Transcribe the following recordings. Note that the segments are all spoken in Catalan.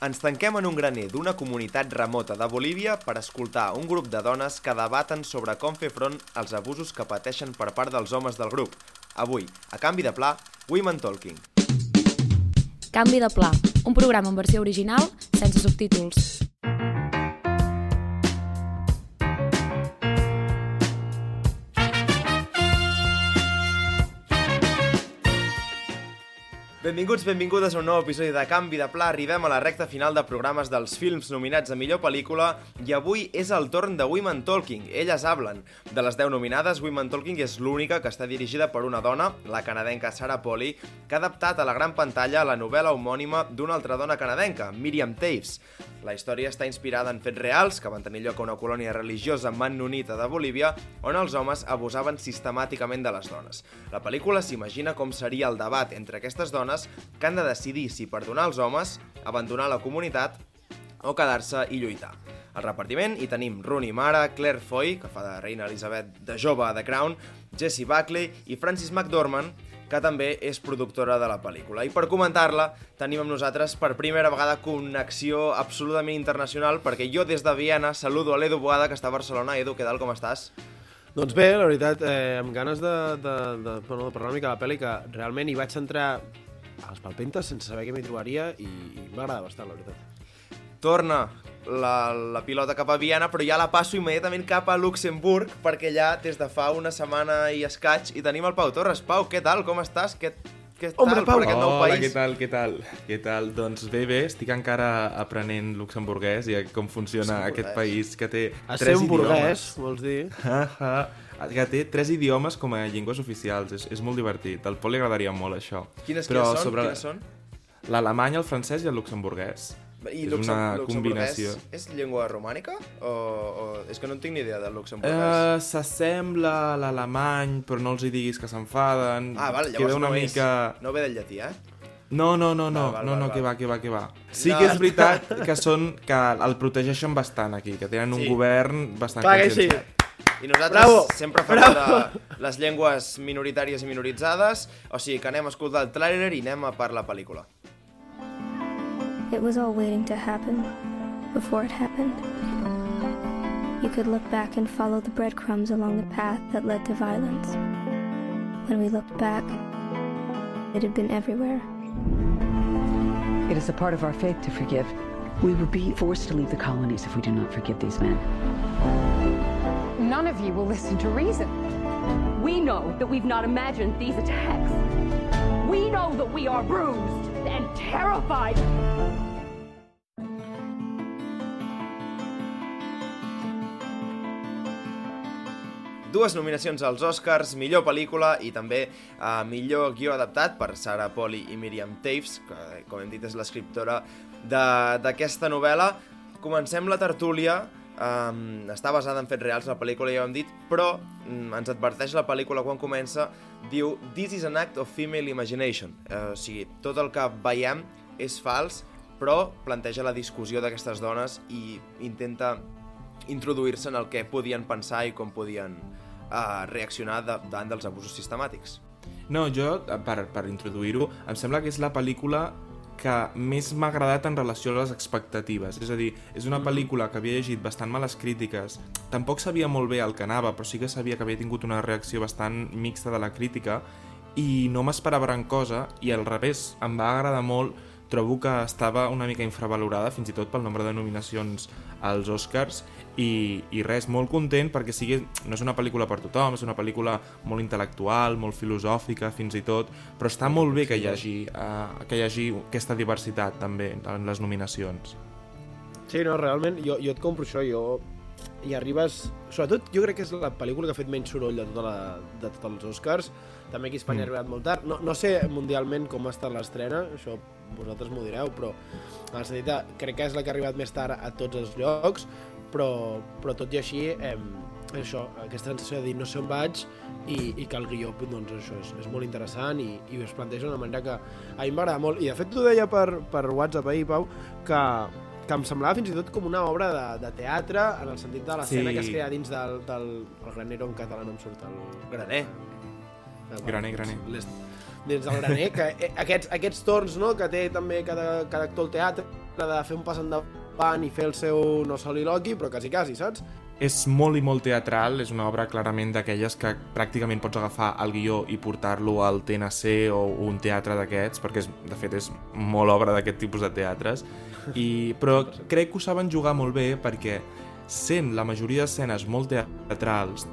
Ens tanquem en un graner d'una comunitat remota de Bolívia per escoltar un grup de dones que debaten sobre com fer front als abusos que pateixen per part dels homes del grup. Avui, a canvi de pla, Women Talking. Canvi de pla, un programa en versió original sense subtítols. Benvinguts, benvingudes a un nou episodi de Canvi de Pla. Arribem a la recta final de programes dels films nominats a millor pel·lícula i avui és el torn de Women Talking. Elles hablen. De les 10 nominades, Women Talking és l'única que està dirigida per una dona, la canadenca Sarah Polly, que ha adaptat a la gran pantalla la novel·la homònima d'una altra dona canadenca, Miriam Taves. La història està inspirada en fets reals que van tenir lloc a una colònia religiosa mannonita de Bolívia on els homes abusaven sistemàticament de les dones. La pel·lícula s'imagina com seria el debat entre aquestes dones dones que han de decidir si perdonar els homes, abandonar la comunitat o quedar-se i lluitar. Al repartiment hi tenim Rooney Mara, Claire Foy, que fa de reina Elizabeth de jove a The Crown, Jessie Buckley i Francis McDormand, que també és productora de la pel·lícula. I per comentar-la tenim amb nosaltres per primera vegada connexió absolutament internacional, perquè jo des de Viena saludo a l'Edu Boada, que està a Barcelona. Edu, què tal, com estàs? Doncs bé, la veritat, eh, amb ganes de, de, de, bueno, de parlar una mica de la pel·li, que realment hi vaig entrar als palpentes sense saber què m'hi trobaria i, i m'agrada bastant, la veritat. Torna la, la pilota cap a Viena, però ja la passo immediatament cap a Luxemburg, perquè ja des de fa una setmana i escaig i tenim el Pau Torres. Pau, què tal? Com estàs? Què, què Hombre, tal Pau. per aquest nou Hola, país? què tal, què tal? Què tal? Doncs bé, bé, estic encara aprenent luxemburguès i com funciona aquest país que té A tres ser un burguès, idiomes. vols dir? Que té tres idiomes com a llengües oficials. És, és molt divertit. Al Pol li agradaria molt, això. Quines, Però quines són? sobre Quines són? L'alemany, el francès i el luxemburguès. I és luxem- una combinació. És llengua romànica? O, o... És que no en tinc ni idea del luxemburguès. Uh, S'assembla a l'alemany, però no els hi diguis que s'enfaden. ah, val, Queda llavors una no, mica... és, no ve del llatí, eh? No, no, no, no, Val, val, no, val, no, val. que va, que va, que va. Sí No. que és veritat que són que el protegeixen bastant aquí, que tenen un Sí. govern bastant Clar que sí. Conscienciat. I nosaltres Bravo! sempre fem de les llengües minoritàries i minoritzades, o sigui que anem a escoltar el tràiler i anem a per la pel·lícula. It was all waiting to happen before it happened. You could look back and follow the breadcrumbs along the path that led to violence. When we looked back, it had been everywhere. It is a part of our faith to forgive. We will be forced to leave the colonies if we do not forgive these men. None of you will listen to reason. We know that we've not imagined these attacks. We know that we are bruised and terrified. Dues nominacions als Oscars, millor pel·lícula i també uh, millor guió adaptat per Sarah Polly i Miriam Taves, que com hem dit és l'escriptora d'aquesta novel·la. Comencem la tertúlia, um, està basada en fets reals la pel·lícula, ja ho hem dit, però um, ens adverteix la pel·lícula quan comença, diu This is an act of female imagination. Uh, o sigui, tot el que veiem és fals, però planteja la discussió d'aquestes dones i intenta introduir-se en el que podien pensar i com podien uh, reaccionar davant dels abusos sistemàtics. No, jo, per, per introduir-ho, em sembla que és la pel·lícula que més m'ha agradat en relació a les expectatives. És a dir, és una pel·lícula que havia llegit bastant males crítiques. Tampoc sabia molt bé el que anava, però sí que sabia que havia tingut una reacció bastant mixta de la crítica i no m'esperava gran cosa i al revés, em va agradar molt trobo que estava una mica infravalorada fins i tot pel nombre de nominacions als Oscars i, i res, molt content perquè sigui, no és una pel·lícula per tothom, és una pel·lícula molt intel·lectual, molt filosòfica fins i tot, però està molt bé que hi hagi, uh, que hi hagi aquesta diversitat també en les nominacions. Sí, no, realment, jo, jo et compro això, jo... I arribes... Sobretot, jo crec que és la pel·lícula que ha fet menys soroll de, tota la, de tots els Oscars. També aquí a Espanya mm. ha arribat molt tard. No, no sé mundialment com ha estat l'estrena, això vosaltres m'ho direu, però en el sentit de, crec que és la que ha arribat més tard a tots els llocs, però, però tot i així, eh, això, aquesta sensació de dir no sé on vaig i, i que el guió, doncs això és, és molt interessant i, i es planteja d'una manera que a mi m'agrada molt. I de fet t'ho deia per, per WhatsApp ahir, Pau, que, que em semblava fins i tot com una obra de, de teatre en el sentit de l'escena Sí. que es crea dins del, del el granero en català no em surt el... Graner. Graner, graner. les- dins del graner, que eh, aquests, aquests torns no, que té també cada, cada actor al teatre de fer un pas endavant i fer el seu no soliloqui, però quasi quasi, saps? És molt i molt teatral, és una obra clarament d'aquelles que pràcticament pots agafar el guió i portar-lo al TNC o un teatre d'aquests, perquè és, de fet és molt obra d'aquest tipus de teatres, i, però crec que ho saben jugar molt bé perquè sent la majoria d'escenes molt teatrals,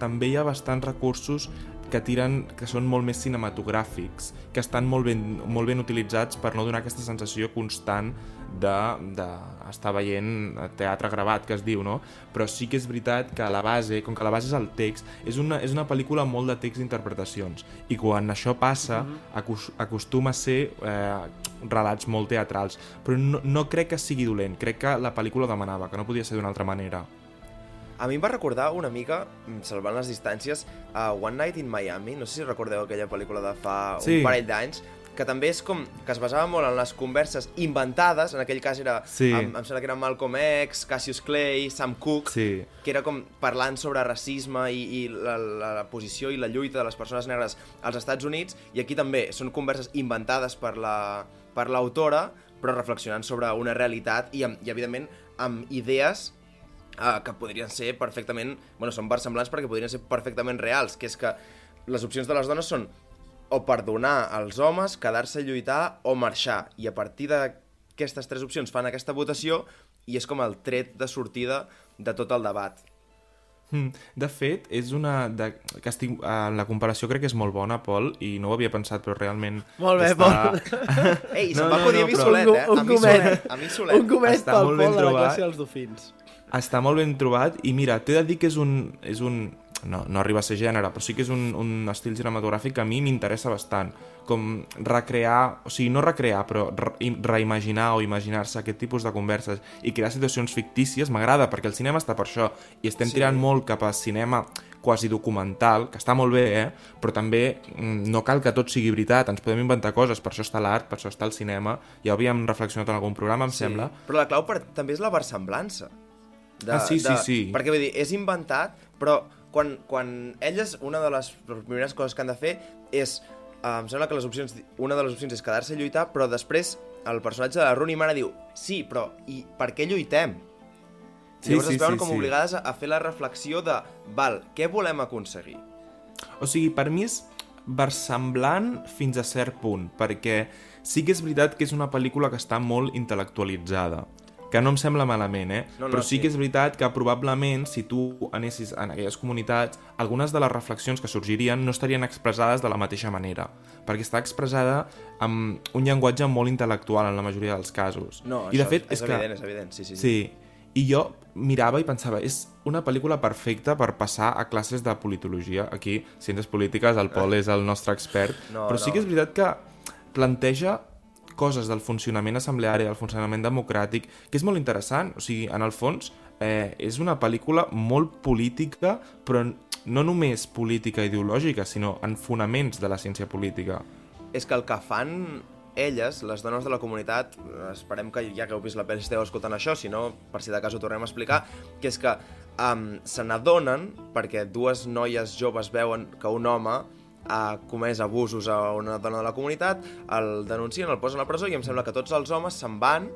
també hi ha bastants recursos que tiren, que són molt més cinematogràfics, que estan molt ben, molt ben utilitzats per no donar aquesta sensació constant de, de estar veient teatre gravat, que es diu, no? Però sí que és veritat que a la base, com que la base és el text, és una, és una pel·lícula molt de text d'interpretacions. I quan això passa, mm -hmm. acos, acostuma a ser eh, relats molt teatrals. Però no, no crec que sigui dolent, crec que la pel·lícula demanava, que no podia ser d'una altra manera. A mi em va recordar una mica, mm, salvant les distàncies, a One Night in Miami, no sé si recordeu aquella pel·lícula de fa Sí. un parell d'anys, que també és com que es basava molt en les converses inventades, en aquell cas era, Sí. em, em sembla que era Malcolm X, Cassius Clay, Sam Cooke, Sí. que era com parlant sobre racisme i, i la, la, la posició i la lluita de les persones negres als Estats Units, i aquí també són converses inventades per la per l'autora, però reflexionant sobre una realitat i, amb, i evidentment, amb idees uh, que podrien ser perfectament... Bueno, són versemblants perquè podrien ser perfectament reals, que és que les opcions de les dones són o perdonar als homes, quedar-se a lluitar o marxar. I a partir d'aquestes tres opcions fan aquesta votació i és com el tret de sortida de tot el debat. Mm, De fet, és una... De, que estic, eh, la comparació crec que és molt bona, Pol, i no ho havia pensat, però realment... Molt bé, Ei, No, se'm va no, acudir no, a mi però- solet, eh? un, a mi comet, solet, a mi solet. un comet Està pel Pol de la classe dels dofins. Està molt ben trobat i mira, t'he de dir que és un... És un no, no arriba a ser gènere, però sí que és un, un estil cinematogràfic que a mi m'interessa bastant. Com recrear, o sigui, no recrear, però re reimaginar o imaginar-se aquest tipus de converses i crear situacions fictícies m'agrada, perquè el cinema està per això. I estem Sí. tirant molt cap a cinema quasi documental, que està molt bé, eh? però també mm, no cal que tot sigui veritat, ens podem inventar coses, per això està l'art, per això està el cinema, ja ho havíem reflexionat en algun programa, em sembla. Però la clau per, també és la versemblança. De, Ah, sí, sí, de, sí. Perquè vull dir, és inventat, però quan, quan elles, una de les primeres coses que han de fer és, uh, em sembla que les opcions, una de les opcions és quedar-se a lluitar, però després el personatge de la Rooney Mara diu sí, però i per què lluitem? Sí, Llavors sí, es veuen sí, com sí. obligades a, a fer la reflexió de val, què volem aconseguir? O sigui, per mi és versemblant fins a cert punt, perquè sí que és veritat que és una pel·lícula que està molt intel·lectualitzada, que no em sembla malament, eh? No, no, Però sí, sí. que és veritat que probablement si tu anessis en aquelles comunitats, algunes de les reflexions que sorgirien no estarien expressades de la mateixa manera, perquè està expressada amb un llenguatge molt intel·lectual en la majoria dels casos. No, I de fet, és, és, que... evident, és evident, sí, sí. sí. Sí, i jo mirava i pensava, és una pel·lícula perfecta per passar a classes de politologia. Aquí, ciències polítiques, el Pol és el nostre expert. No, però sí no. que és veritat que planteja coses del funcionament assembleari, del funcionament democràtic, que és molt interessant. O sigui, en el fons, eh, és una pel·lícula molt política, però no només política ideològica, sinó en fonaments de la ciència política. és que el que fan elles, les dones de la comunitat, esperem que ja que heu vist la pel·li esteu escoltant això, si no, per si de cas ho tornem a explicar, que és que um, se n'adonen, perquè dues noies joves veuen que un home ha comès abusos a una dona de la comunitat, el denuncien, el posen a la presó i em sembla que tots els homes se'n van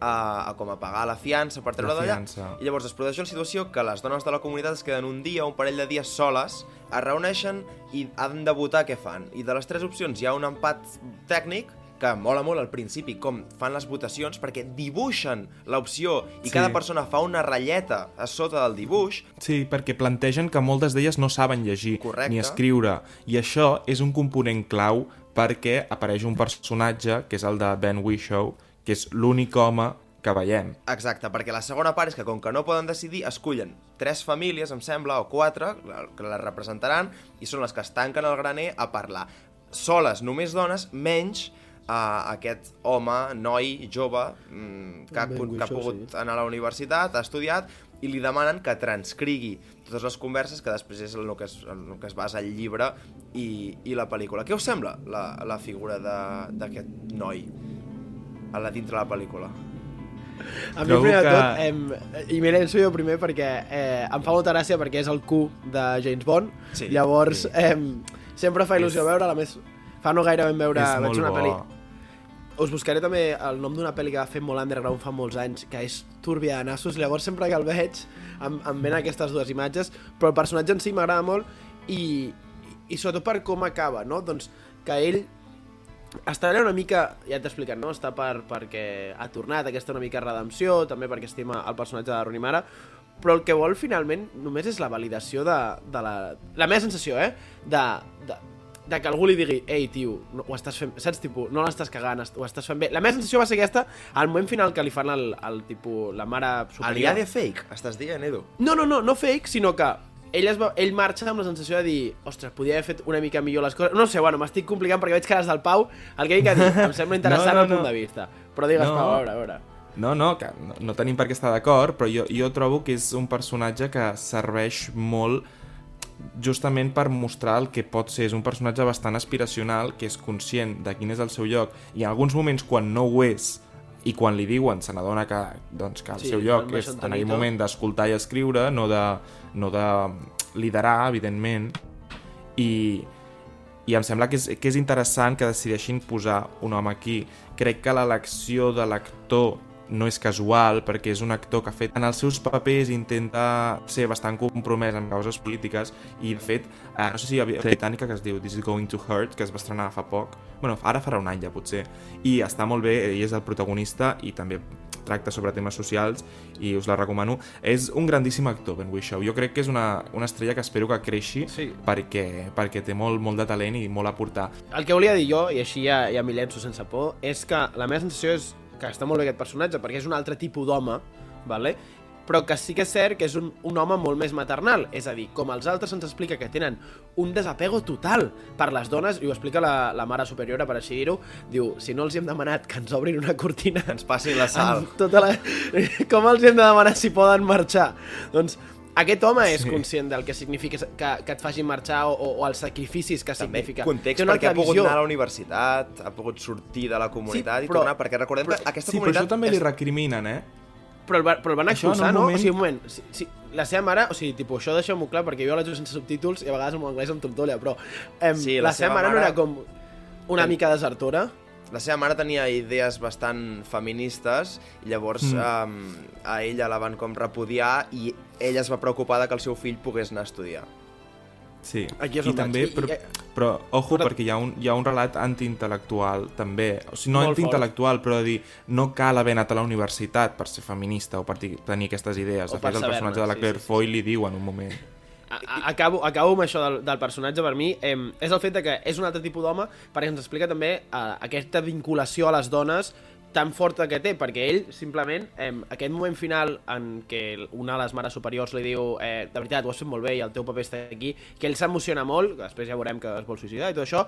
a, a com a pagar la fiança per treure d'allà. I llavors es produeix una situació que les dones de la comunitat es queden un dia, un parell de dies soles, es reuneixen i han de votar què fan. I de les tres opcions hi ha un empat tècnic que mola molt al principi com fan les votacions perquè dibuixen l'opció i Sí. cada persona fa una ratlleta a sota del dibuix Sí, perquè plantegen que moltes d'elles no saben llegir Correcte. ni escriure, i això és un component clau perquè apareix un personatge, que és el de Ben Whishaw, que és l'únic home que veiem. Exacte, perquè la segona part és que com que no poden decidir, escullen tres famílies, em sembla, o quatre, que les representaran, i són les que es tanquen al graner a parlar. Soles, només dones, menys a aquest home, noi, jove, mm, que, ha, Ben que ha pogut sí. anar a la universitat, ha estudiat, i li demanen que transcrigui totes les converses, que després és el que es, el que es basa el llibre i, i la pel·lícula. Què us sembla la, la figura de- d'aquest noi a la dintre de la pel·lícula? A mi, Trobo primer de que- tot, em, i m'he jo primer perquè eh, em fa molta gràcia perquè és el Q de James Bond. Sí, Llavors, sí. em, sempre fa il·lusió És- veure, a més, fa no gaire vam veure, fer una pel·li us buscaré també el nom d'una pel·li que va fer molt underground fa molts anys, que és Turbia de Nassos, llavors sempre que el veig em, em ven aquestes dues imatges, però el personatge en si m'agrada molt i, i sobretot per com acaba, no? Doncs que ell està allà una mica, ja t'he explicat, no? Està per, perquè ha tornat aquesta una mica redempció, també perquè estima el personatge de Rooney Mara, però el que vol finalment només és la validació de, de la... La meva sensació, eh? De, de, de que algú li digui ei, tio, no, ho estàs fent, saps, tipus, no l'estàs cagant, ho estàs fent bé. La meva sensació va ser aquesta al moment final que li fan el, el tipus, la mare superior. Alià de fake, estàs dient, Edu? No, no, no, no fake, sinó que ell, es va, ell marxa amb la sensació de dir ostres, podia haver fet una mica millor les coses. No sé, bueno, m'estic complicant perquè veig cares del Pau, el que dic a dir, em sembla interessant No, no, el punt no. de vista. Però digues, No. Pau, a veure, a veure. No, no, que no, no tenim per què estar d'acord, però jo, jo trobo que és un personatge que serveix molt justament per mostrar el que pot ser. És un personatge bastant aspiracional, que és conscient de quin és el seu lloc, i en alguns moments, quan no ho és, i quan li diuen, se n'adona que, doncs, que el Sí, seu lloc és en aquell moment d'escoltar i escriure, no de, no de liderar, evidentment, i, i em sembla que és, que és interessant que decideixin posar un home aquí. Crec que l'elecció de l'actor no és casual, perquè és un actor que ha fet en els seus papers intenta ser bastant compromès amb causes polítiques i, de fet, eh, no sé si hi havia una britànica que es diu This is Going to Hurt, que es va estrenar fa poc, bueno, ara farà un any ja potser, i està molt bé, ell és el protagonista i també tracta sobre temes socials i us la recomano. És un grandíssim actor, Ben Whishaw. Jo crec que és una, una estrella que espero que creixi Sí. perquè, perquè té molt, molt de talent i molt a portar. El que volia dir jo, i així ja, ja m'hi llenço sense por, és que la meva sensació és que està molt bé aquest personatge, perquè és un altre tipus d'home, vale? però que sí que és cert que és un, un home molt més maternal. És a dir, com els altres ens explica que tenen un desapego total per les dones, i ho explica la, la mare superiora, per així dir-ho, diu, si no els hi hem demanat que ens obrin una cortina... Ens passin la sal. Tota la... Com els hem de demanar si poden marxar? Doncs aquest home és Sí. conscient del que significa que, que et facin marxar o, o, o els sacrificis que També significa. context perquè ha pogut visió. anar a la universitat, ha pogut sortir de la comunitat Sí, i però- tornar, perquè recordem però- que aquesta Sí, però comunitat... això també li és- recriminen, eh? Però el, va- però el van expulsar, un no? moment- O sigui, un moment, si, si, la seva mare, o sigui, tipus, això deixeu-m'ho clar, perquè jo la veig sense subtítols i a vegades en anglès em tontolla, però em, Sí, la, la seva seva mare, no mare- era com una mica desertora. La seva mare tenia idees bastant feministes i llavors mm. um, a ella la van com repudiar i ella es va preocupar de que el seu fill pogués anar a estudiar. Sí, Aquí és i també, vaig. Però, i- però ojo, Però- perquè hi ha un, hi ha un relat antiintel·lectual també, o sigui, no antiintel·lectual, però de dir, no cal haver anat a la universitat per ser feminista o per tenir aquestes idees. O De fet, el personatge de la sí, Claire sí, sí. Foy li diu en un moment. Acabo, acabo amb això del, del personatge per mi eh, és el fet de que és un altre tipus d'home perquè ens explica també eh, aquesta vinculació a les dones tan forta que té, perquè ell simplement, eh, aquest moment final en què una de les mares superiors li diu eh, de veritat, ho has fet molt bé i el teu paper està aquí, que ell s'emociona molt, després ja veurem que es vol suïcidar i tot això,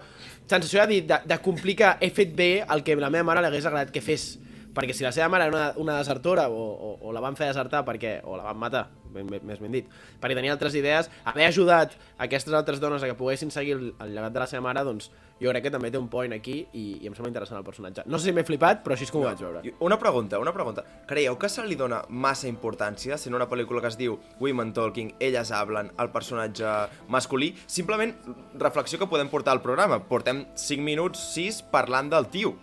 sensació de, de, de complir que he fet bé el que la meva mare li hagués agradat que fes, perquè si la seva mare era una, una desertora o, o, o la van fer desertar perquè, o la van matar, ben, ben, més ben dit, perquè tenia altres idees, haver ajudat aquestes altres dones a que poguessin seguir el, el llegat de la seva mare, doncs jo crec que també té un point aquí i, i em sembla interessant el personatge. No sé si m'he flipat, però així és com ho vaig veure. Una pregunta, una pregunta. Creieu que se li dona massa importància sent una pel·lícula que es diu Women Talking, elles hablen, el personatge masculí? Simplement, reflexió que podem portar al programa. Portem 5 minuts, 6, parlant del tio.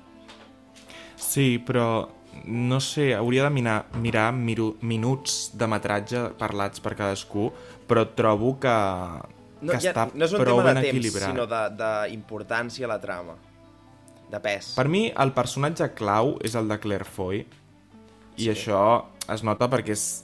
Sí, però no sé, hauria de mirar, mirar miru, minuts de metratge parlats per cadascú, però trobo que, No, que ja, està no és un prou tema ben de temps, equilibrat. sinó d'importància a la trama. De pes. Per mi, el personatge clau és el de Claire Foy, i Sí. això es nota perquè és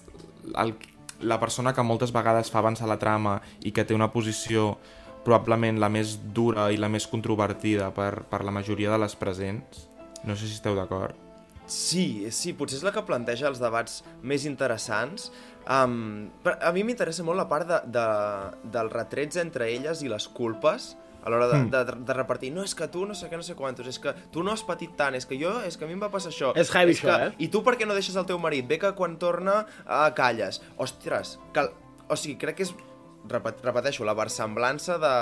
el, la persona que moltes vegades fa avançar la trama i que té una posició probablement la més dura i la més controvertida per, per la majoria de les presents. No sé si esteu d'acord. Sí, sí, potser és la que planteja els debats més interessants. Um, a mi m'interessa molt la part de, de, dels retrets entre elles i les culpes a l'hora de, Mm. de, de repartir. No, és que tu no sé què, no sé quantos, és que tu no has patit tant, és que jo, és que a mi em va passar això. És heavy és que, això, eh? I tu per què no deixes el teu marit? Bé que quan torna uh, calles. Ostres, que, o sigui, crec que és, repet, repeteixo, la versemblança de,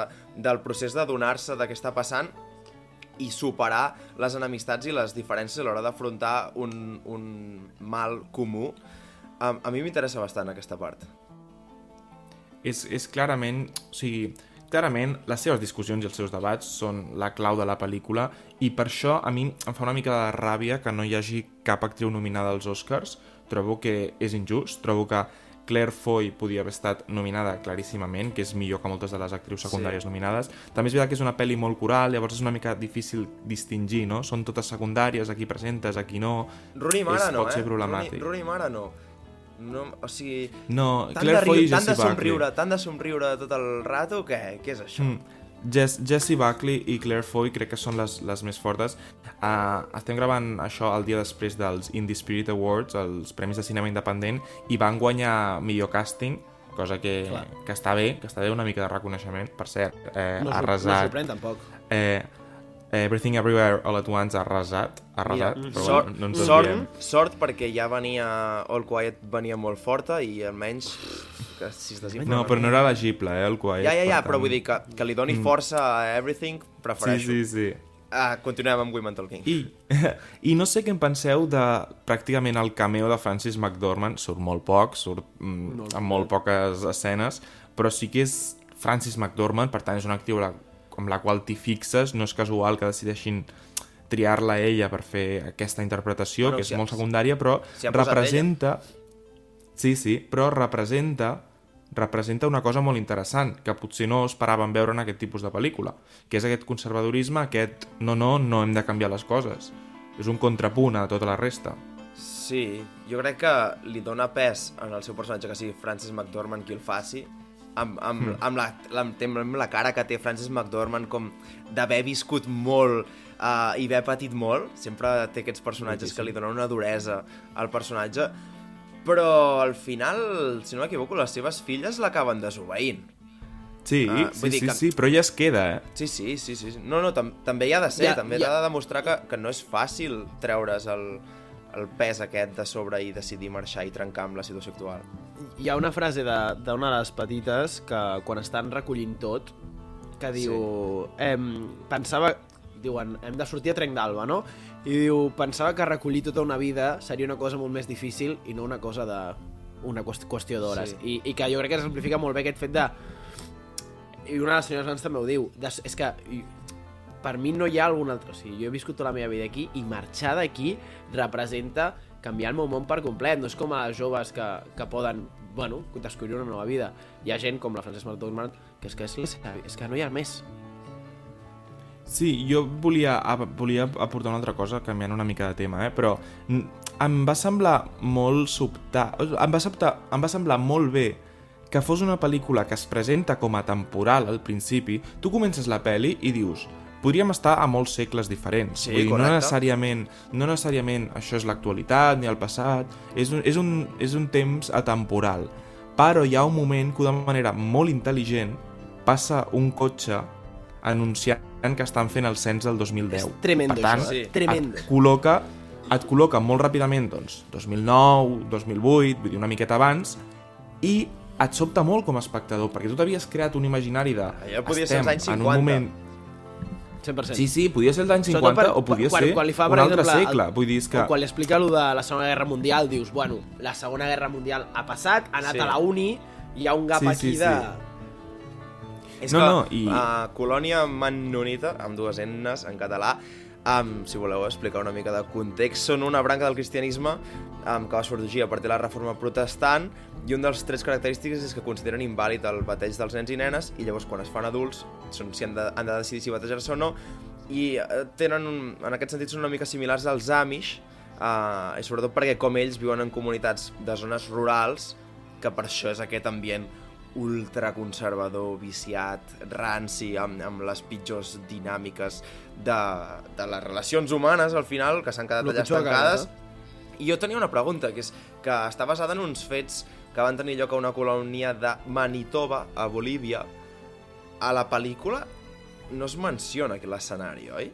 del procés d'adonar-se de què està passant i superar les enemistats i les diferències a l'hora d'afrontar un, un mal comú. A, a mi m'interessa bastant aquesta part. És, és clarament... O sigui, clarament les seves discussions i els seus debats són la clau de la pel·lícula i per això a mi em fa una mica de ràbia que no hi hagi cap actriu nominada als Oscars. Trobo que és injust, trobo que Claire Foy podia haver estat nominada claríssimament, que és millor que moltes de les actrius secundàries sí. nominades. També és veritat que és una pel·li molt coral, llavors és una mica difícil distingir, no? Són totes secundàries, aquí presentes, aquí no... Rooney Mara és, no, pot eh? ser problemàtic. Rooney, Rooney Mara no. no. O sigui... No, Claire Foy i riure, tant de Jessie Buckley. somriure, tant de somriure tot el rato, què? Què és això? Mm. Jess, Jessie Buckley i Claire Foy crec que són les, les més fortes. Uh, estem gravant això el dia després dels Indie Spirit Awards, els Premis de Cinema Independent, i van guanyar millor càsting, cosa que, Clar. que està bé, que està bé una mica de reconeixement. Per cert, eh, No, ha sor- no arrasat... sorprèn tampoc. eh, Everything Everywhere All at Once ha arrasat, ha arrasat, Mira, però sort, no ens sort, desviem. sort perquè ja venia All Quiet venia molt forta i almenys que si es desinfla No, però no era elegible, eh, el Quiet. Ja, ja, ja, per però tant- vull dir que, que li doni Mm. força a Everything, Sí, prefereixo. sí, sí. Ah, continuem amb Women Talking. I, I no sé què en penseu de pràcticament el cameo de Francis McDormand. Surt molt poc, surt mm, Molt amb molt poques escenes, però sí que és Francis McDormand, per tant és una actriu la, amb la qual t'hi fixes, no és casual que decideixin triar-la ella per fer aquesta interpretació, Bueno, que és si ha- molt secundària, però si representa... Sí, sí, però representa representa una cosa molt interessant, que potser no esperàvem veure en aquest tipus de pel·lícula, que és aquest conservadorisme, aquest no, no, no hem de canviar les coses. És un contrapunt a tota la resta. Sí, jo crec que li dona pes en el seu personatge que sigui Francis McDormand qui el faci, amb, amb, mm. amb, la, amb, amb la cara que té Francis McDormand com d'haver viscut molt uh, i haver patit molt. Sempre té aquests personatges Moltíssim. que li donen una duresa al personatge. Però al final, si no m'equivoco, les seves filles l'acaben desobeint. Sí, Ah, sí, dir sí, que- sí, però ja es queda, eh? Sí, sí, sí, sí. No, no, tam també hi ha de ser, Ja, també ja. t'ha de demostrar que, que no és fàcil treure's el, el pes aquest de sobre i decidir marxar i trencar amb la situació actual. Hi ha una frase d'una de, de les petites que quan estan recollint tot, que diu... Sí. Em, pensava... Diuen, hem de sortir a trenc d'alba, no? I diu, pensava que recollir tota una vida seria una cosa molt més difícil i no una cosa de... una qüest- qüestió d'hores. Sí. I, I que jo crec que s'amplifica molt bé aquest fet de... I una de les senyores grans també ho diu. De, és que per mi no hi ha algun altre... O sigui, jo he viscut tota la meva vida aquí i marxar d'aquí representa canviar el meu món per complet. No és com a joves que, que poden, bueno, descobrir una nova vida. Hi ha gent com la Frances McDormand que és que, és, és que no hi ha més. Sí, jo volia, ap- volia aportar una altra cosa, canviant una mica de tema, eh? però em va semblar molt sobtat, em va, sobtar, em va semblar molt bé que fos una pel·lícula que es presenta com a temporal al principi, tu comences la pel·li i dius podríem estar a molts segles diferents. Sí, Vull dir, no necessàriament, no necessàriament això és l'actualitat ni el passat, és un, és, un, és un temps atemporal. Però hi ha un moment que d'una manera molt intel·ligent passa un cotxe anunciant que estan fent el cens del 2010. És tremendo, per tant, això, eh? Sí. Tremendo. Et col·loca, et col·loca molt ràpidament, doncs, 2009, 2008, vull dir, una miqueta abans, i et sobta molt com a espectador, perquè tu t'havies creat un imaginari de... Allò podia ser als anys en un 50. moment... 100%. Sí, sí, podia ser els anys Sobretot 50 per- o podia quan, ser quan li fa, un per altre exemple, segle. El, Vull dir, és que... o quan li explica allò de la Segona Guerra Mundial, dius, bueno, la Segona Guerra Mundial ha passat, ha anat Sí. a la uni, hi ha un gap Sí, aquí sí, de... És No, que no, i- a Colònia Mannonita, amb dues N's en català, um, si voleu explicar una mica de context, són una branca del cristianisme um, que va sorgir a partir de la reforma protestant i un dels trets característics és que consideren invàlid el bateig dels nens i nenes i llavors quan es fan adults són si han de, han de decidir si batejar-se o no i eh, tenen, un, en aquest sentit, són una mica similars als Amish uh, i sobretot perquè com ells viuen en comunitats de zones rurals que per això és aquest ambient ultraconservador, viciat, ranci, amb, amb les pitjors dinàmiques de, de les relacions humanes, al final, que s'han quedat allà estancades. queda, I jo tenia una pregunta, que és que està basada en uns fets que van tenir lloc a una colònia de Manitoba, a Bolívia. A la pel·lícula no es menciona aquí l'escenari, oi?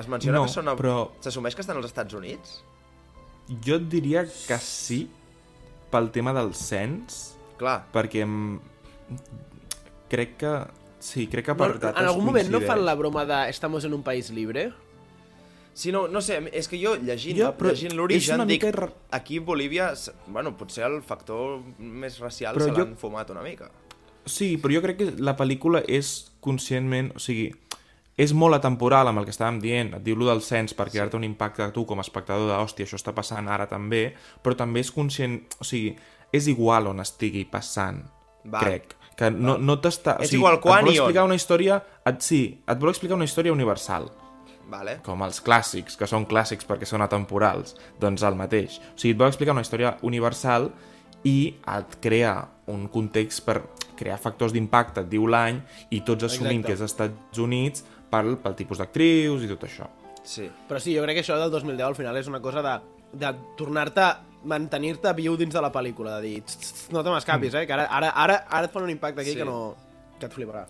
Es menciona No, que són... A... però- S'assumeix que estan als Estats Units? Jo et diria que sí, pel tema del cens, Clar. perquè em... crec que... Sí, crec que No, per en dates algun moment no fan la broma de estamos en un país libre? Sí, no, no sé, és que jo llegint, Jo, llegint l'origen dic, mica aquí a Bolívia, bueno, potser el factor més racial Però se jo- l'han fumat una mica. Sí, però jo crec que la pel·lícula és conscientment... O sigui, és molt atemporal amb el que estàvem dient, et diu lo del cens per crear-te un impacte a tu com a espectador de hòstia, això està passant ara també, però també és conscient... O sigui, és igual on estigui passant, Val. crec. Que no, no t'està... O És sigui, igual quan et vol i on. explicar una història... Et, sí, et vol explicar una història universal Vale. com els clàssics, que són clàssics perquè són atemporals, doncs el mateix. O sigui, et vol explicar una història universal i et crea un context per crear factors d'impacte, et diu l'any, i tots assumim Exacte. que és Estats Units pel, pel tipus d'actrius i tot això. Sí. Però sí, jo crec que això del 2010 al final és una cosa de, de tornar-te, mantenir-te viu dins de la pel·lícula, de dir, "Tss, tss, no te m'escapis, eh, que ara, ara, ara, ara et fan un impacte aquí Sí. que no... que et fliparà.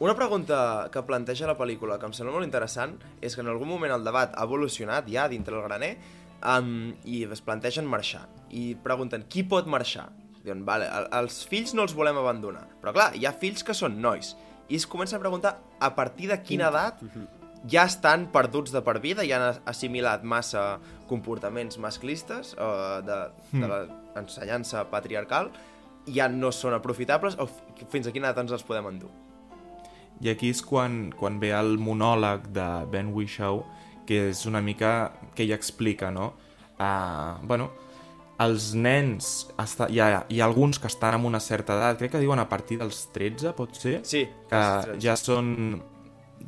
Una pregunta que planteja la pel·lícula que em sembla molt interessant és que en algun moment el debat ha evolucionat ja dintre el graner um, i es plantegen marxar. I pregunten, qui pot marxar? Diuen, vale, el, els fills no els volem abandonar. Però clar, hi ha fills que són nois. I es comença a preguntar a partir de quina edat ja estan perduts de per vida, ja han assimilat massa comportaments masclistes uh, de, de l'ensenyança patriarcal, i ja no són aprofitables, o fins a quina edat ens els podem endur? I aquí és quan, quan ve el monòleg de Ben Whishaw, que és una mica que ell explica, no? Uh, bueno, els nens, està, hi, ha, hi ha alguns que estan amb una certa edat, crec que diuen a partir dels 13, pot ser? Sí, Que als 13. ja són...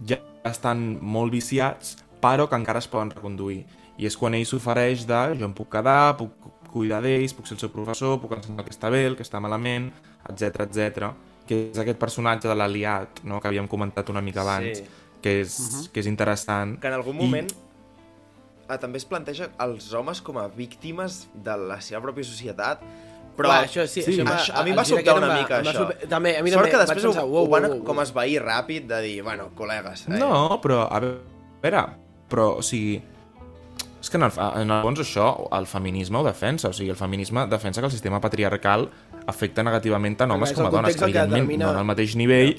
ja estan molt viciats, però que encara es poden reconduir. I és quan ell s'ofereix de jo em puc quedar, puc cuidar d'ells, puc ser el seu professor, puc ensenyar el que està bé, el que està malament, etc etc. que és aquest personatge de l'aliat, no?, que havíem comentat una mica abans, Sí. que, és, que és interessant. que en algun I- moment ah, també es planteja els homes com a víctimes de la seva pròpia societat, però Clar, això sí, sí això això, a mi em va sobtar una va- mica va això. super- també, a mi Sort també que després pensar, ho, ho van uau, uau. com esvair ràpid de dir, bueno, col·legues... Eh? No, però, a veure, però, o sigui, és que en el, en el fons això, el feminisme ho defensa, o sigui, el feminisme defensa que el sistema patriarcal afecta negativament tant homes com a dones, que evidentment determina- no en el mateix nivell,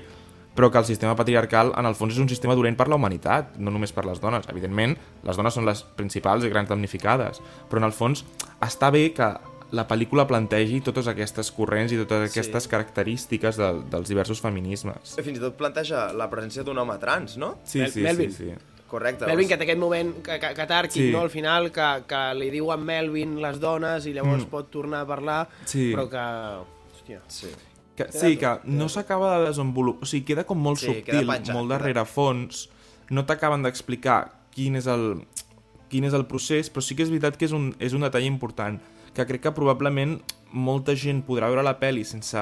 però que el sistema patriarcal en el fons és un sistema dolent per la humanitat, no només per les dones. Evidentment, les dones són les principals i grans damnificades, però en el fons està bé que la pel·lícula plantegi totes aquestes corrents i totes aquestes característiques de, dels diversos feminismes. Fins i tot planteja la presència d'un home trans, no? Sí, Mel- sí, Melvin. sí, sí. Correcte. Melvin, que té aquest moment ca- ca- catàrquic, Sí. no?, al final, que, que li diuen Melvin les dones i llavors mm. pot tornar a parlar, Sí. però que... Hòstia. Sí. Que, sí, que no s'acaba de desenvolupar... O sigui, queda com molt Sí, subtil, penjat, molt queda. darrere fons. No t'acaben d'explicar quin és el quin és el procés, però sí que és veritat que és un, és un detall important, que crec que probablement molta gent podrà veure la pel·li sense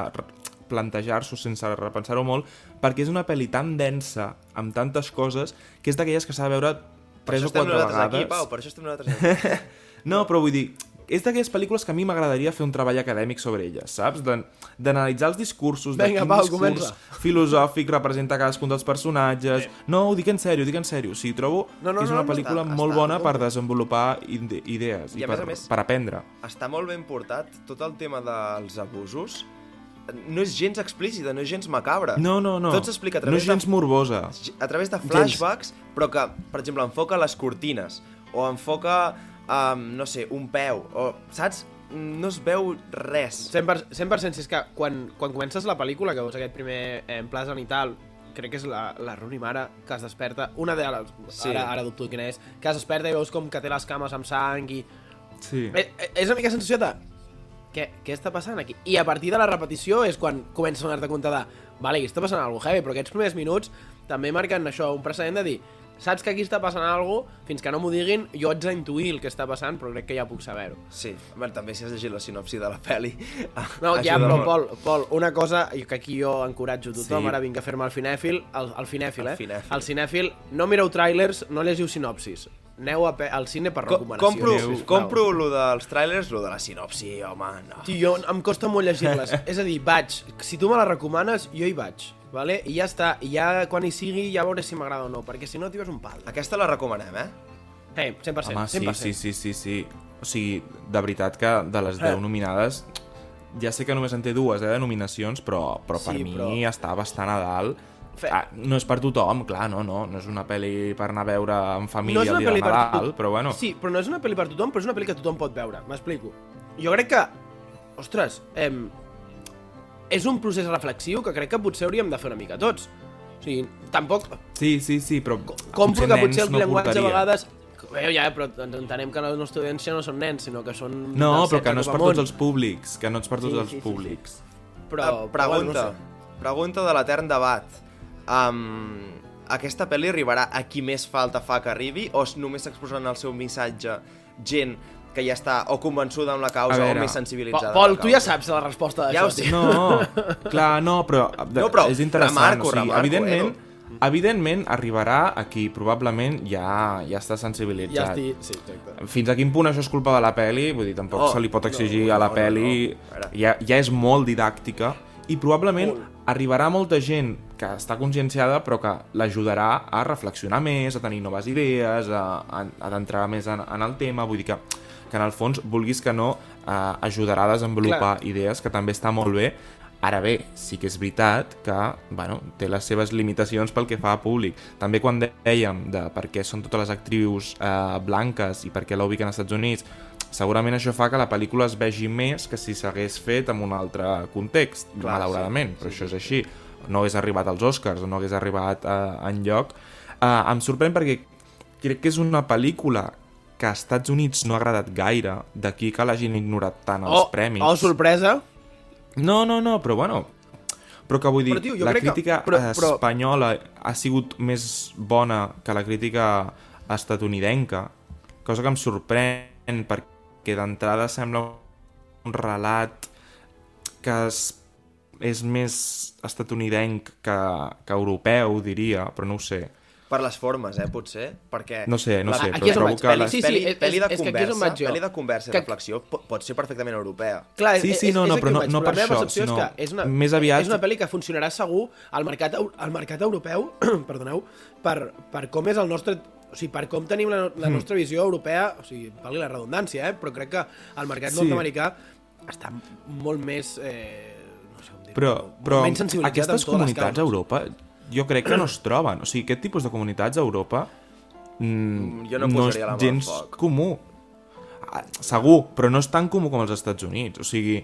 plantejar-s'ho, sense repensar-ho molt, perquè és una pel·li tan densa, amb tantes coses, que és d'aquelles que s'ha de veure Per tres això o estem quatre nosaltres vegades. aquí, Pau, per això estem nosaltres aquí. No, però vull dir, és d'aquelles pel·lícules que a mi m'agradaria fer un treball acadèmic sobre elles, saps? De- D'analitzar els discursos, de Vinga, quin Pau, discurs comença. filosòfic representa cadascun dels personatges... No, ho dic en sèrio, ho dic en sèrio. O sigui, trobo No, no, que és una no, pel·lícula està- molt està bona molt per desenvolupar ide idees I i, per, més- per aprendre. Està molt ben portat tot el tema dels abusos. No és gens explícita, no és gens macabra. No, no, no. Tot s'explica a No través és gens de... morbosa. a través de flashbacks, però que, per exemple, enfoca les cortines, o enfoca, um, no sé, un peu, o, saps? No es veu res. 100%, 100% si és que quan, quan comences la pel·lícula, que veus aquest primer eh, pla zenital, crec que és la, la Rooney mare que es desperta, una de les, Sí. ara, ara dubto quina és, que es desperta i veus com que té les cames amb sang i... Sí. Eh, eh, és una mica sensació de... Què, què està passant aquí? I a partir de la repetició és quan comences a donar-te compte de vale, aquí està passant alguna cosa heavy, però aquests primers minuts també marquen això, un precedent de dir saps que aquí està passant alguna cosa, fins que no m'ho diguin, jo haig d'intuir el que està passant, però crec que ja puc saber-ho. Sí, bueno, també si has llegit la sinopsi de la pel·li. No, ja, però. Pol, Pol, una cosa que aquí jo encoratjo tothom, Sí. ara vinc a fer-me el cinèfil, el, el cinèfil, El eh? cinèfil. El cinèfil, no mireu trailers, no llegiu sinopsis. Aneu a pe- al cine per Co recomanacions. compro, compro lo dels trailers, lo de la sinopsi, home, no. Tio, jo em costa molt llegir-les. és a dir, vaig, si tu me la recomanes, jo hi vaig. Vale? I ja està, i ja quan hi sigui ja veuré si m'agrada o no, perquè si no, tio, és un pal. Aquesta la recomanem, eh? Eh, 100%, Home, sí, 100%. sí, sí, sí, sí. O sigui, de veritat que de les 10 Eh. nominades, ja sé que només en té dues, eh, de nominacions, però, però per Sí, mi però- està bastant a dalt. Fe- Ah, no és per tothom, clar, no, no. No és una pel·li per anar a veure en família no és el una dia de Nadal, tothom. però bueno. Sí, però no és una pel·li per tothom, però és una pel·li que tothom pot veure. M'explico. Jo crec que... Ostres, em... és un procés reflexiu que crec que potser hauríem de fer una mica tots. O sigui, tampoc... Sí, sí, sí, però Compro que nens potser el no llenguatge a portaria. vegades... Bé, ja, però ens entenem que la nostra audiència no són nens, sinó que són... No, però que 16 no és per tots els públics, que no és per tots Sí, els sí, sí, sí. públics. Però, Eh, pregunta, Però, bueno, pregunta de l'etern debat. Um, aquesta pel·li arribarà a qui més falta fa que arribi o només s'exposaran el seu missatge gent que ja està o convençuda amb la causa A o veure, més no sensibilitzada. Pol, tu ja saps la resposta Ja ho d'això. sé. tio. No, clar, no, però, No, però és interessant. remarco, o sigui, remarco, evidentment, Edu. evidentment arribarà a qui probablement ja, ja està Ja sensibilitzat. estic... Sí, exacte. Fins a quin punt això és culpa de la peli, vull dir, tampoc Oh, se li pot exigir no, a la no, peli, no, no. Veure. ja, ja és molt didàctica, i probablement Molt. Arribarà molta gent que està conscienciada però que l'ajudarà a reflexionar més, a tenir noves idees, a, a, a d'entrar més en, en el tema, vull dir que, que en el fons, vulguis que no, eh, ajudarà a desenvolupar Clar. idees, que també està molt bé, Ara bé, sí que és veritat que bueno, té les seves limitacions pel que fa a públic. També quan dèiem de per què són totes les actrius eh, blanques i per què la ubiquen als Estats Units, segurament això fa que la pel·lícula es vegi més que si s'hagués fet en un altre context, Clar, malauradament, sí, però sí, això és així. No hagués arribat als Oscars no hagués arribat eh, en lloc. Eh, em sorprèn perquè crec que és una pel·lícula que als Estats Units no ha agradat gaire, d'aquí que l'hagin ignorat tant els Oh, premis. oh, sorpresa. No, no, no, però bueno... Però que vull dir, Però, tio, la que- crítica però- però, però- espanyola ha sigut més bona que la crítica estatunidenca, cosa que em sorprèn perquè d'entrada sembla un relat que es, és més estatunidenc que, que europeu, diria, però no ho sé. Per les formes, eh, potser? Perquè... No sé, no la- sé, Aquí però és trobo que... Les- sí, sí, pel·li, és- pel·li de és que aquí és on conversa, vaig jo. pel·li de conversa i Que- reflexió pot, ser perfectament europea. Clar, Sí, sí, és, no, és no, però no- no per la això, sinó és que és una, més aviat- és una pel·li que funcionarà segur al mercat, al mercat europeu, perdoneu, per, per com és el nostre o sigui, per com tenim la, la Hmm. nostra visió europea, o sigui, valgui la redundància, eh? però crec que el mercat Sí. nord-americà està molt més... Eh, no sé com dir Però, però menys sensibilitzat aquestes comunitats a. Europa jo crec que no es troben. O sigui, aquest tipus de comunitats a Europa mm, Jo no no és gens comú. Ah, Segur, però no és tan comú com als Estats Units. O sigui,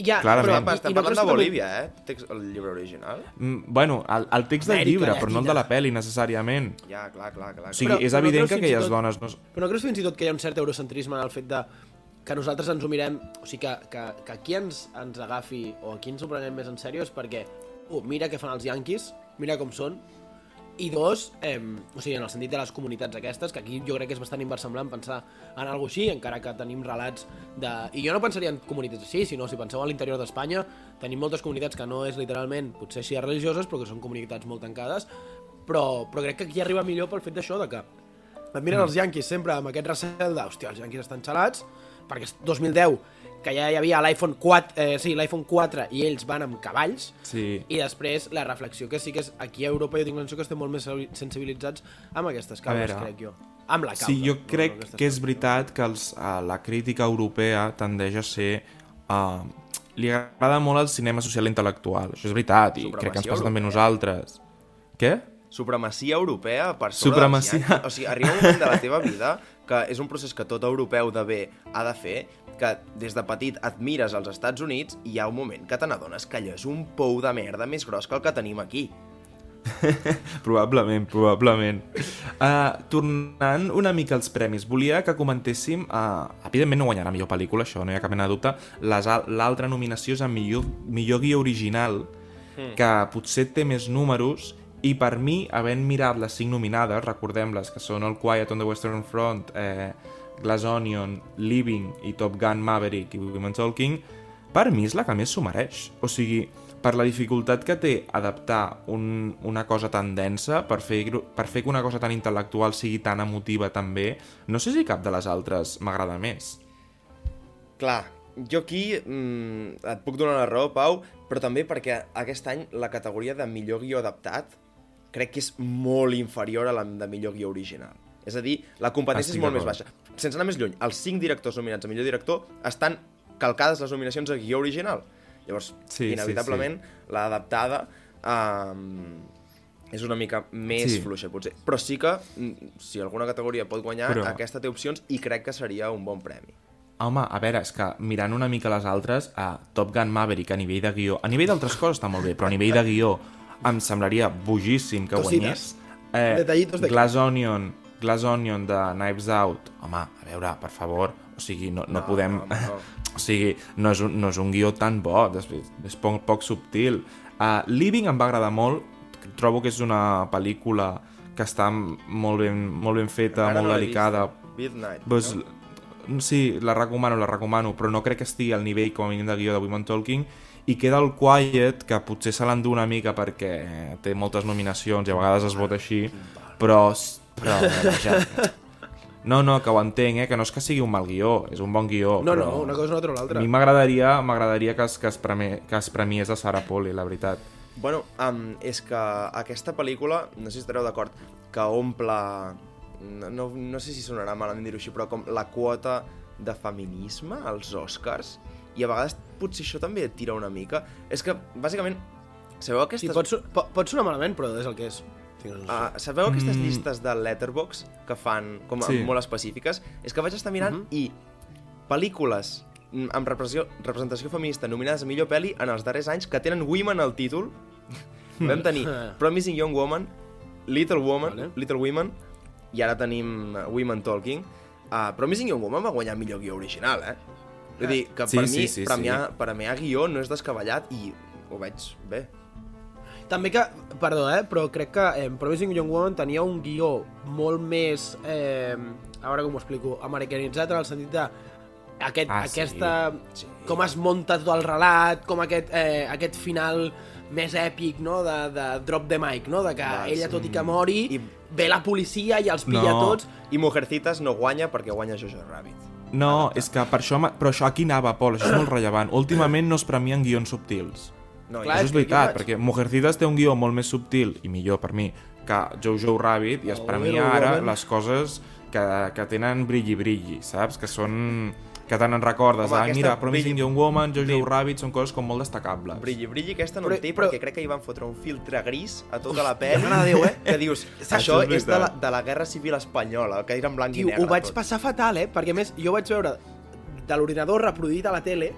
Ja, Clarament. però, Estem i no parlant de Bolívia, eh? Text, el llibre original. mm, bueno, el, el text del Amèrica llibre, però no el de la pel·li necessàriament. Ja, clar, clar, clar. O sigui, Però- és però no evident creus que aquelles tot- dones... No... Però no creus fins i tot que hi ha un cert eurocentrisme en el fet de que nosaltres ens ho mirem, o sigui, que, que, que aquí ens, ens agafi o aquí ens ho prenem més en sèrio és perquè, uh, mira què fan els yanquis, mira com són, i dos, eh, o sigui, en el sentit de les comunitats aquestes, que aquí jo crec que és bastant inversemblant pensar en alguna així, encara que tenim relats de... I jo no pensaria en comunitats així, sinó si penseu a l'interior d'Espanya, tenim moltes comunitats que no és literalment, potser sí religioses, però que són comunitats molt tancades, però, però crec que aquí arriba millor pel fet d'això, de que et miren els Yankees sempre amb aquest recel de, hòstia, els Yankees estan xalats, perquè és 2010, que ja hi havia l'iPhone 4, eh, sí, l'iPhone 4 i ells van amb cavalls, Sí. i després la reflexió que sí que és aquí a Europa jo tinc la sensació que estem molt més sensibilitzats amb aquestes causes, veure. crec jo. Amb la causa. Sí, jo no- no crec aquestes que és veritat que els, uh, la crítica europea tendeix a ser... Uh, li agrada molt el cinema social intel·lectual, això és veritat, i crec que ens passa també a nosaltres. Què? Supremacia europea per sobre Supremacia. dels. O sigui, arriba un moment de la teva vida que és un procés que tot europeu de bé ha de fer, que des de petit admires els Estats Units i hi ha un moment que te n'adones que allò és un pou de merda més gros que el que tenim aquí. Probablement, probablement. Uh, tornant una mica als premis, volia que comentéssim, uh, evidentment no guanyarà millor pel·lícula, això no hi ha cap mena de dubte, l'altra nominació és a millor, millor guia original, que potser té més números, i per mi, havent mirat les cinc nominades, recordem-les, que són el Quiet on the Western Front, eh, Glass Onion, Living i Top Gun Maverick i Women Talking, per mi és la que més s'ho mereix. O sigui, per la dificultat que té adaptar un, una cosa tan densa, per fer, per fer que una cosa tan intel·lectual sigui tan emotiva també, no sé si cap de les altres m'agrada més. Clar, jo aquí mm, et puc donar la raó, Pau, però també perquè aquest any la categoria de millor guió adaptat crec que és molt inferior a la de millor guió original. És a dir, la competència Estic és molt més baixa. Sense anar més lluny, els cinc directors nominats a millor director estan calcades les nominacions a guió original. Llavors, Sí, sí, inevitablement, l'adaptada um, és una mica més Sí. sí. fluixa, potser. Però sí que, mm, si alguna categoria pot guanyar, Però... aquesta té opcions i crec que seria un bon premi. Home, a veure, és que mirant una mica les altres, a Top Gun Maverick a nivell de guió, a nivell d'altres coses està molt bé, però a nivell de guió em semblaria bogíssim que Cositas. guanyés. Eh, Detallitos de Glass Onion, Glass Onion de Knives Out, home, a veure, per favor, o sigui, no, no, no podem... home, no. O sigui, no és un, no és un guió tan bo, després, és poc, poc subtil. Uh, Living em va agradar molt, trobo que és una pel·lícula que està molt ben, molt ben feta, Encara molt no delicada. Midnight. Pues, no? Sí, la recomano, la recomano, però no crec que estigui al nivell com a mínim de guió de Women Talking i queda el Quiet, que potser se l'endú una mica perquè té moltes nominacions i a vegades es vota així, però... però vaja, no, no, que ho entenc, eh? que no és que sigui un mal guió, és un bon guió, No, però... no, una cosa no treu A l'altra. mi m'agradaria m'agradaria que, es, que, es premi, que es premiés a Sarah Poli, la veritat. Bueno, um, és que aquesta pel·lícula, no sé si estareu d'acord, que omple... No, no, no sé si sonarà malament dir-ho així, però com la quota de feminisme als Oscars, i a vegades potser això també et tira una mica. És que, bàsicament, sabeu Sí, aquestes... pot, so- pot, pot sonar malament, però és el que és. Uh, sabeu aquestes Mm. llistes de Letterbox que fan com a Sí. molt específiques? És que vaig estar mirant Mhm. i pel·lícules amb representació, representació feminista nominades a millor pel·li en els darrers anys que tenen Women al títol. Vam tenir Promising Young Woman, Little Woman, Vale. Little Women, i ara tenim uh, Women Talking. Uh, Promising Young Woman va guanyar millor guió original, eh? Vull dir que Sí, per sí, mi, sí, premiar, premiar guió no és descabellat i ho veig bé. També que, perdó, eh, però crec que eh, Promising Young Woman tenia un guió molt més, eh, a veure com ho explico, americanitzat en el sentit de aquest, Ah, ah, sí. aquesta, sí. com es munta tot el relat, com aquest, eh, aquest final més èpic, no?, de, de drop the mic, no?, de que Val, ella, sí. tot i que mori, I... ve la policia i els pilla No. tots. I Mujercitas no guanya perquè guanya Jojo Rabbit. No, és que per això, però això aquí anava, Pol, això és molt rellevant. Últimament no es premien guions subtils. No, Clar, Això és veritat, perquè Mujercitas té un guió molt més subtil, i millor per mi, que Jojo Rabbit, i es premia ara les coses que, que tenen brilli-brilli, saps? Que són... que te n'en recordes. Home, ah, mira, Promising brilli- Young Woman, Jojo brilli- Rabbit, són coses com molt destacables. Brilli, brilli, aquesta no Però- en té però- perquè crec que hi van fotre un filtre gris a tota la pel·li. Mare de Déu, eh? Que dius, Això això és és de la, de la Guerra Civil Espanyola, que era en blanc Tio, i negre. ho vaig tot. passar fatal, eh? Perquè, a més, jo vaig veure de l'ordinador reproduït a la tele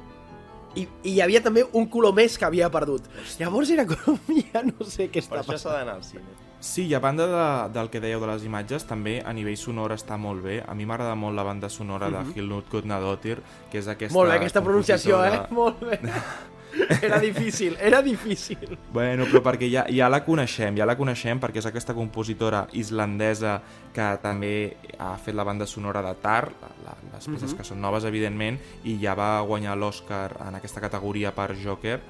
i, i hi havia també un color més que havia perdut. Llavors era com, ja no sé què Per està això s'ha passant. d'anar al cine. Sí, i a banda de, del que dèieu de les imatges, també a nivell sonor està molt bé. A mi m'agrada molt la banda sonora de Hilnut Gudnadottir, que és aquesta Mhm. Molt bé, aquesta pronunciació, eh? Molt bé. Era difícil, era difícil. Bueno, però perquè ja, ja la coneixem, ja la coneixem perquè és aquesta compositora islandesa que també ha fet la banda sonora de Tar, la, les peces que són noves, evidentment, i ja va guanyar l'Oscar en aquesta categoria per Joker,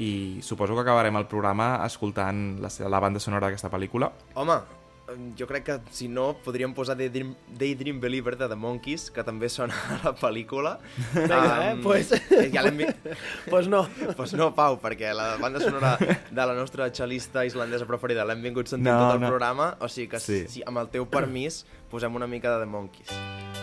i suposo que acabarem el programa escoltant la, la banda sonora d'aquesta pel·lícula. Home, jo crec que si no podríem posar Daydream, Daydream Believer de The Monkeys, que també sona a la pel·lícula. Vinga, eh? Pues- Ja l'hem vi- pues no. pues no, Pau, perquè la banda sonora de la nostra xalista islandesa preferida l'hem vingut sentint No, tot el no. programa, o sigui que Sí. si, amb el teu permís posem una mica de The Monkeys.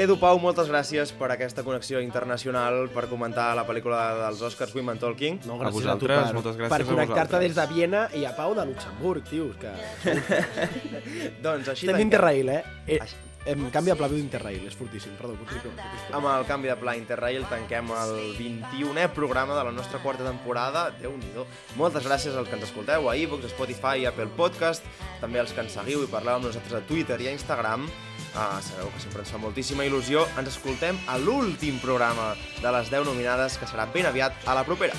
Edu Pau, moltes gràcies per aquesta connexió internacional, per comentar la pel·lícula dels Oscars Women Talking. No, A gràcies vosaltres, tu per, moltes gràcies per a connectar-te des de Viena i a Pau de Luxemburg, tio. Que... Doncs així Estem d'Interrail, eh? eh Així- em canvia pla d'Interrail, és fortíssim. Perdó, continua. Amb el canvi de pla Interrail tanquem el 21è programa de la nostra quarta temporada. déu nhi Moltes gràcies als que ens escolteu a iVoox, Spotify, Apple Podcast, també als que ens seguiu i parleu amb nosaltres a Twitter i a Instagram. Uh, sabeu que sempre ens fa moltíssima il·lusió. Ens escoltem a l'últim programa de les 10 nominades, que serà ben aviat a la propera.